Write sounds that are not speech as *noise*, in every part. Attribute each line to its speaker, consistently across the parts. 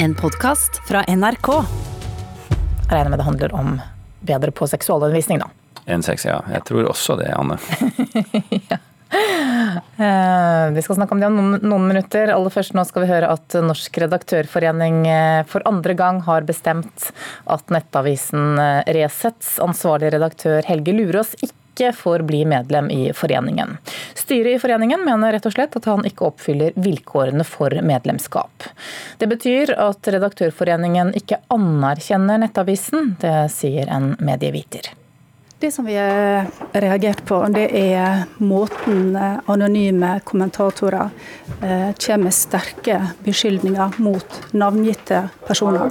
Speaker 1: En podkast fra NRK.
Speaker 2: Jeg regner med det handler om bedre på seksualundervisning, da.
Speaker 3: En sex, ja. Jeg tror også det, Anne. *laughs*
Speaker 2: ja. Eh, vi skal snakke om det om noen, noen, minutter. Aller først nå skal vi høre at Norsk redaktørforening eh, for andre gang har bestemt at nettavisen eh, Resets ansvarlig redaktør Helge Lurås ikke ikke får bli medlem i foreningen. Styret i foreningen mener rett og slett at han ikke oppfyller vilkårene for medlemskap. Det betyr at Redaktørforeningen ikke anerkjenner Nettavisen. Det sier en medieviter.
Speaker 4: Det som vi har reagert på, det er måten anonyme kommentatorer eh, kommer med sterke beskyldninger mot navngitte personer.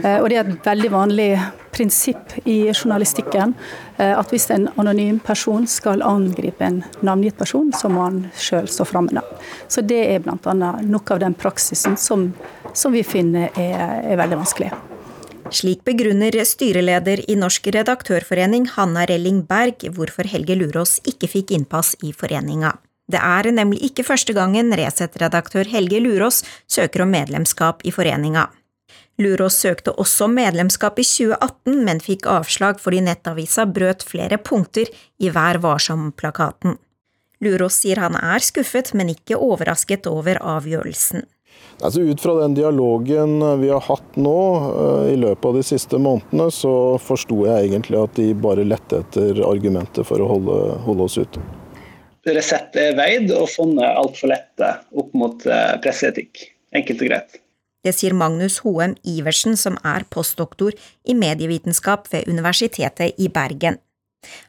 Speaker 4: Eh, og det er et veldig vanlig prinsipp i journalistikken eh, at hvis en anonym person skal angripe en navngitt person, så må han sjøl stå fram med navn. Så det er bl.a. noe av den praksisen som, som vi finner er, er veldig vanskelig.
Speaker 5: Slik begrunner styreleder i Norsk redaktørforening Hanna Relling Berg hvorfor Helge Lurås ikke fikk innpass i foreninga. Det er nemlig ikke første gangen Resett-redaktør Helge Lurås søker om medlemskap i foreninga. Lurås søkte også medlemskap i 2018, men fikk avslag fordi nettavisa brøt flere punkter i Vær varsom-plakaten. Lurås sier han er skuffet, men ikke overrasket over avgjørelsen.
Speaker 6: Altså Ut fra den dialogen vi har hatt nå eh, i løpet av de siste månedene, så forsto jeg egentlig at de bare lette etter argumenter for å holde, holde oss ute.
Speaker 7: Resett er veid og funnet altfor lette opp mot eh, presseetikk. Enkelt og greit.
Speaker 5: Det sier Magnus Hoem Iversen, som er postdoktor i medievitenskap ved Universitetet i Bergen.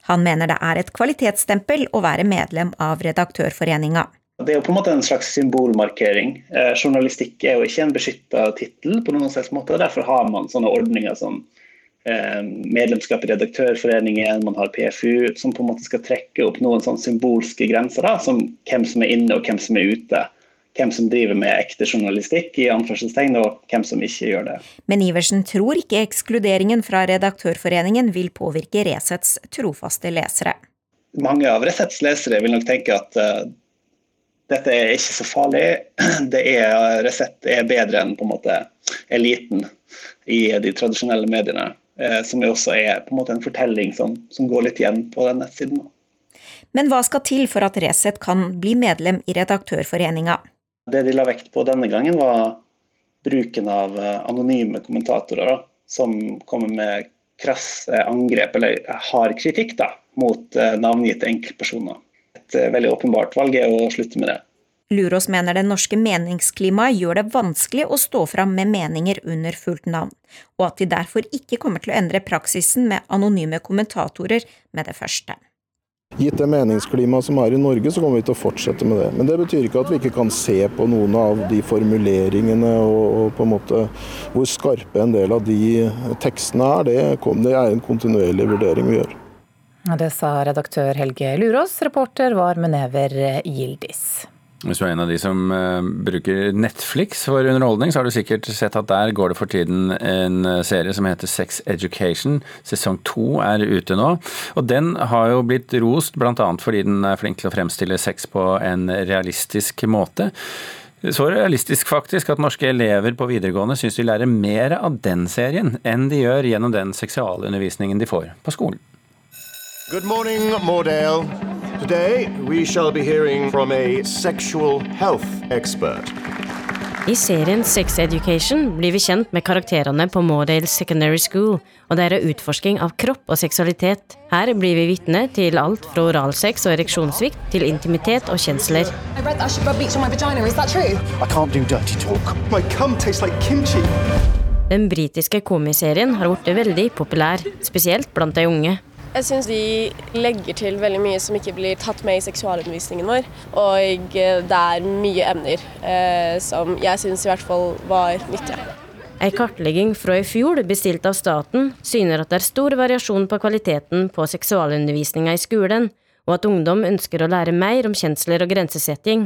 Speaker 5: Han mener det er et kvalitetsstempel å være medlem av Redaktørforeninga.
Speaker 7: Det er jo på en måte en slags symbolmarkering. Eh, journalistikk er jo ikke en beskytta tittel, på noen slags måte. Derfor har man sånne ordninger som eh, medlemskap i Redaktørforeningen, man har PFU, som på en måte skal trekke opp noen sånne symbolske grenser, da, som hvem som er inne og hvem som er ute. Hvem som driver med ekte journalistikk, i anførselstegn, og hvem som ikke gjør det.
Speaker 5: Men Iversen tror ikke ekskluderingen fra Redaktørforeningen vil påvirke Resets trofaste lesere.
Speaker 7: Mange av Resets lesere vil nok tenke at uh, dette er ikke så farlig. *clears throat* Det er, Resett er bedre enn på en måte eliten i de tradisjonelle mediene. Uh, som også er på en måte en fortelling som, som går litt igjen på den nettsiden.
Speaker 5: Men hva skal til for at Resett kan bli medlem i Redaktørforeninga?
Speaker 7: Det de la vekt på denne gangen, var bruken av eh, anonyme kommentatorer som kommer med krasse angrep, eller hard kritikk, da, mot eh, navngitte enkeltpersoner et eh, veldig åpenbart valg er å slutte med det.
Speaker 5: Lurås mener det norske meningsklimaet gjør det vanskelig å stå fram med meninger under fullt navn, og at de derfor ikke kommer til å endre praksisen med anonyme kommentatorer med det første.
Speaker 6: Gitt det meningsklimaet som er i Norge, så kommer vi til å fortsette med det. Men det betyr ikke at vi ikke kan se på noen av de formuleringene og, og på en måte hvor skarpe en del av de tekstene er. Det, det er en kontinuerlig vurdering vi gjør.
Speaker 2: Det sa redaktør Helge Lurås. Reporter var Menever Gildis.
Speaker 3: Hvis du er en av de som uh, bruker Netflix for underholdning, så har du sikkert sett at der går det for tiden en eh, serie som heter Sex Education. Sesong to er ute nå. Og den har jo blitt rost bl.a. fordi den er flink til å fremstille sex på en realistisk måte. Så realistisk faktisk at norske elever på videregående syns de lærer mer av den serien enn de gjør gjennom den seksualundervisningen de får på skolen.
Speaker 8: Good morning, Mordale. Today we shall be hearing from a sexual health expert.
Speaker 9: I serien Sex Education blir vi kjent med karakterene på Mordale Secondary School og deres utforsking av kropp og seksualitet. Her blir vi vitne til alt fra oralsex og ereksjonssvikt til intimitet og kjensler. Den britiske komiserien har blitt veldig populær, spesielt blant de unge.
Speaker 10: Jeg syns de legger til veldig mye som ikke blir tatt med i seksualundervisningen vår. Og eh, det er mye emner eh, som jeg syns i hvert fall var nyttige.
Speaker 9: Ei kartlegging fra i fjor bestilt av staten syner at det er stor variasjon på kvaliteten på seksualundervisninga i skolen, og at ungdom ønsker å lære mer om kjensler og grensesetting.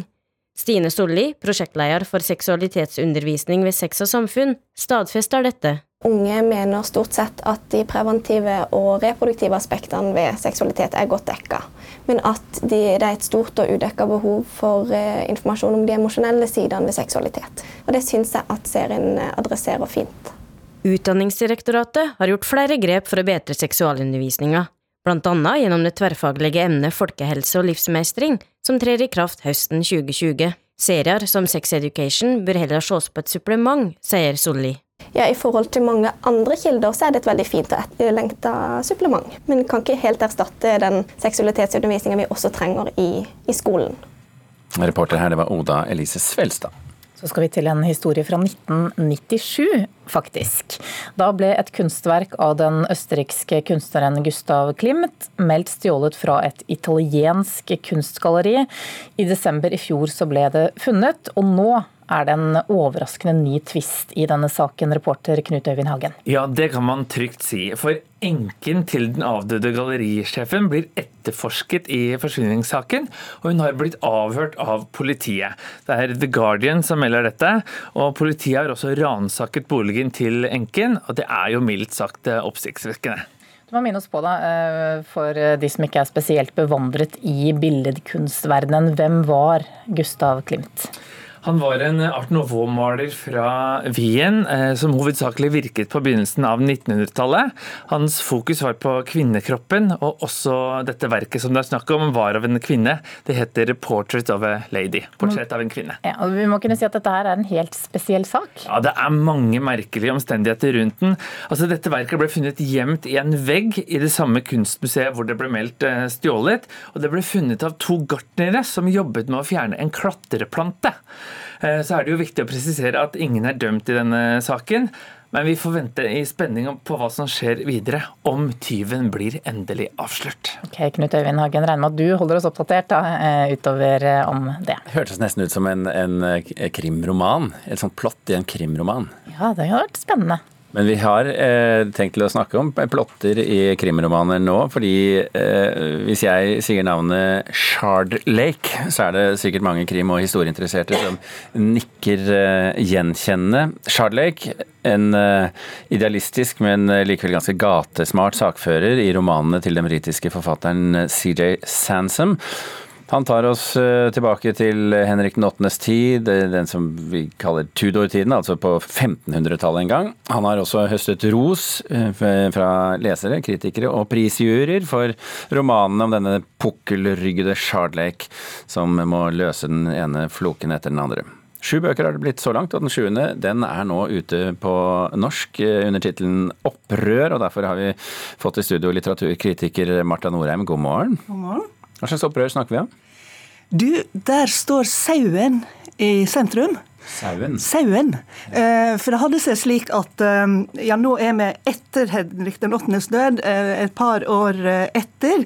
Speaker 9: Stine Solli, prosjektleder for seksualitetsundervisning ved Sex og samfunn, stadfester dette.
Speaker 10: Unge mener stort sett at de preventive og reproduktive aspektene ved seksualitet er godt dekka. Men at de, det er et stort og udekka behov for eh, informasjon om de emosjonelle sidene ved seksualitet. Og Det syns jeg at serien eh, adresserer fint.
Speaker 9: Utdanningsdirektoratet har gjort flere grep for å bedre seksualundervisninga, annet gjennom det tverrfaglige emnet folkehelse og livsmestring, som trer i kraft høsten 2020. Serier som Sex Education bør heller ses på et supplement, sier Solli.
Speaker 10: Ja, I forhold til mange andre kilder så er det et veldig fint og etterlengta supplement. Men kan ikke helt erstatte den seksualitetsundervisninga vi også trenger i, i skolen.
Speaker 3: Reporter her, det var Oda Elise Svelstad.
Speaker 2: Så skal vi til en historie fra 1997, faktisk. Da ble et kunstverk av den østerrikske kunstneren Gustav Klimt meldt stjålet fra et italiensk kunstgalleri. I desember i fjor så ble det funnet, og nå er det en overraskende ny tvist i denne saken, reporter Knut Øyvind Hagen?
Speaker 11: Ja, det kan man trygt si. For enken til den avdøde gallerisjefen blir etterforsket i forsvinningssaken, og hun har blitt avhørt av politiet. Det er The Guardian som melder dette, og politiet har også ransaket boligen til enken, og det er jo mildt sagt oppsiktsvekkende.
Speaker 2: Du må minne oss på, da, eh, for de som ikke er spesielt bevandret i billedkunstverdenen, hvem var Gustav Klimt?
Speaker 11: Han var en art nouveau-maler fra Wien eh, som hovedsakelig virket på begynnelsen av 1900-tallet. Hans fokus var på kvinnekroppen, og også dette verket som det er snakk om, var av en kvinne. Det heter 'Portrait of a Lady'. Portrett av en kvinne.
Speaker 2: Ja, og Vi må kunne si at dette her er en helt spesiell sak?
Speaker 11: Ja, det er mange merkelige omstendigheter rundt den. Altså, Dette verket ble funnet gjemt i en vegg i det samme kunstmuseet hvor det ble meldt eh, stjålet. Og det ble funnet av to gartnere som jobbet med å fjerne en klatreplante. Eh, så er det jo viktig å presisere at ingen er dømt i denne saken. Men vi får vente i spenning på hva som skjer videre, om tyven blir endelig avslørt.
Speaker 2: Ok, Knut Øyvind Hagen, regner med at du holder oss oppdatert da, eh, utover eh, om det.
Speaker 3: Hørtes nesten ut som en, en krimroman. Et sånt plott i en krimroman.
Speaker 2: Ja, det har vært spennende.
Speaker 3: Men vi har eh, tenkt til å snakke om plotter i krimromaner nå, fordi eh, hvis jeg sier navnet Shard Lake, så er det sikkert mange krim- og historieinteresserte som nikker eh, gjenkjennende. Shard Lake, en eh, idealistisk, men likevel ganske gatesmart sakfører i romanene til den britiske forfatteren CJ Sansom. Han tar oss eh, tilbake til Henrik den 8.s tid, den som vi kaller Tudor-tiden, altså på 1500-tallet en gang. Han har også høstet ros eh, fra lesere, kritikere og prisjuryer for romanene om denne pukkelryggede Shardlake som må løse den ene floken etter den andre. Sju bøker har det blitt så langt, og den sjuende den er nå ute på norsk eh, under tittelen Opprør. og Derfor har vi fått i studio litteraturkritiker Marta Norheim, god morgen.
Speaker 12: God morgen.
Speaker 3: Hva slags opprør snakker vi om?
Speaker 12: Du, der står sauen i sentrum.
Speaker 3: Sauen?
Speaker 12: Sauen. Eh, for det hadde seg slik at eh, ja, nå er vi etter Henrik den 8. død, eh, et par år etter.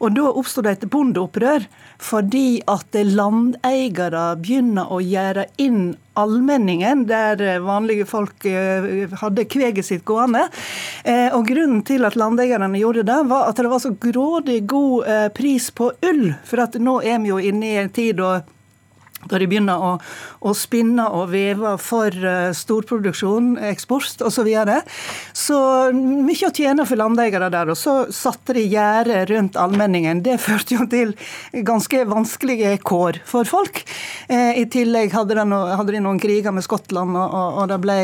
Speaker 12: Og da oppsto det et bondeopprør fordi at landeiere begynner å gjøre inn allmenningen, der vanlige folk hadde kveget sitt gående. Og Grunnen til at landeierne gjorde det, var at det var så grådig god pris på ull. For at nå er vi jo inne i en tid da da de begynner å, å spinne og veve for uh, storproduksjon, eksport osv. Så, videre. så mye å tjene for landeiere der. Og så satte de gjerde rundt allmenningen. Det førte jo til ganske vanskelige kår for folk. Eh, I tillegg hadde de, no, hadde de, noen kriger med Skottland, og, og, og det ble,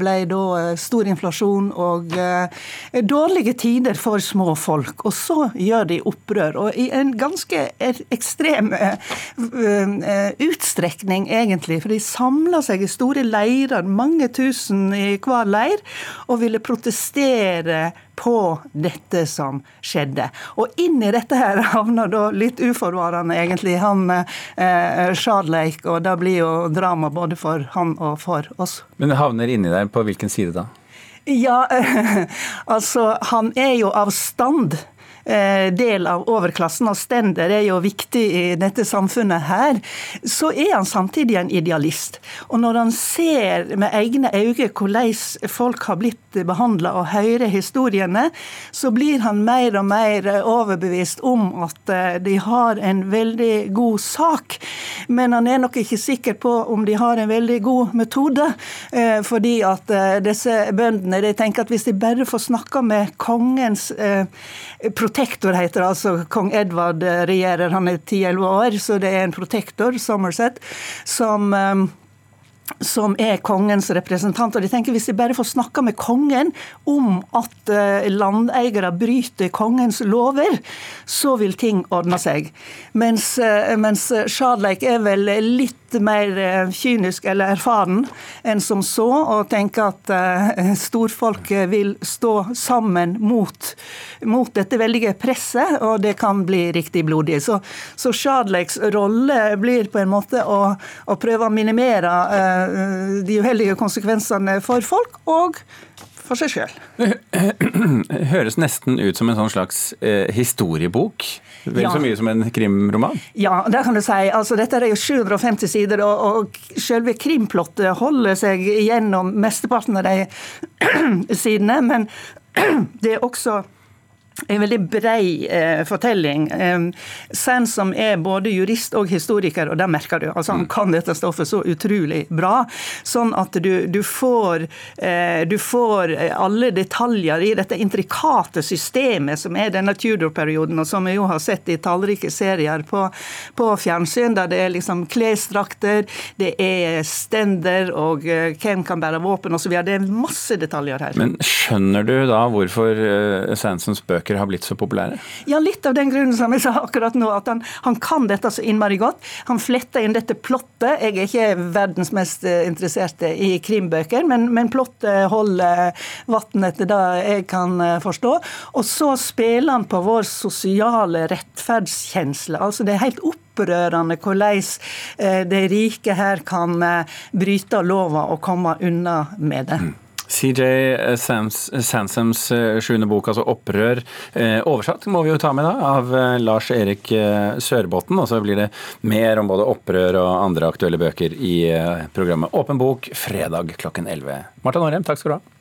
Speaker 12: ble, da eh, stor inflasjon og eh, dårlige tider for små folk. Og så gjør de opprør. Og i en ganske ekstrem uh, uh, utstrekning, egentlig. For de samla seg i store leirer, mange tusen i hver leir, og ville protestere på dette som skjedde. Og inn i dette her havna da litt uforvarende egentlig han eh, Shadleik, og det blir jo drama både for han og for oss.
Speaker 3: Men havner inni der på hvilken side da?
Speaker 12: Ja, *laughs* altså han er jo av stand del av overklassen, og stender er jo viktig i dette samfunnet her, så er han samtidig en idealist. Og når han ser med egne øyne hvordan folk har blitt behandla og hører historiene, så blir han mer og mer overbevist om at eh, de har en veldig god sak. Men han er nok ikke sikker på om de har en veldig god metode. Eh, fordi at disse bøndene de tenker at hvis de bare får snakka med kongens protektor, heter det, altså kong Edvard regjerer, han er 10-11 år, så det er en protektor, Somerset, som som er kongens representant. Og de tenker Hvis de bare får snakka med kongen om at eh, landeiere bryter kongens lover, så vil ting ordne seg. Mens, eh, mens Shadleik er vel litt mer eh, kynisk eller erfaren enn som så, og tenker at storfolket vil stå sammen mot, mot, dette veldige presset, og det kan bli riktig blodig. Så, så Shadleiks rolle blir på en måte å, å prøve å minimere Eh, de uheldige konsekvensene for folk og for seg sjøl. *clears throat*
Speaker 3: Høres nesten ut som en sånn slags eh, historiebok. Vel ja. så mye som en krimroman?
Speaker 12: Ja, det kan du si. Altså, dette er jo 750 sider, og, og selve krimplottet holder seg gjennom mesteparten av de *clears throat* sidene. Men *clears throat* det er også en veldig brei eh, fortelling. Eh, Sansom er både jurist og historiker, og det merker du. Altså, han mm. kan dette stoffet så utrolig bra. Sånn at du, du, får, eh, du får alle detaljer i dette intrikate systemet som er denne Tudor-perioden, og som vi jo har sett i tallrike serier på, på fjernsyn, der det er liksom klesdrakter, det er stender og eh, hvem kan bære våpen osv. Det er masse detaljer her.
Speaker 3: Men skjønner du da hvorfor eh, Sansons bøker bøker har blitt så populære?
Speaker 12: Ja, litt av den grunnen som jeg sa akkurat nå, at han, han kan dette så innmari godt. Han fletter inn dette plottet. Jeg er ikke verdens mest eh, interesserte i krimbøker, men, men plottet holder vann etter det jeg kan eh, forstå. Og så spiller han på vår sosiale rettferdskjensle. Altså det er helt opprørende hvordan eh, de rike her kan bryte lova og komme unna med det.
Speaker 3: CJ Sansoms eh, sjuende bok, altså 'Opprør', eh, oversatt må vi jo ta med da, av eh, Lars Erik Sørbotn. Og så blir det mer om både opprør og andre aktuelle bøker i programmet Åpen bok fredag klokken 11. Marta Norheim, takk skal du ha.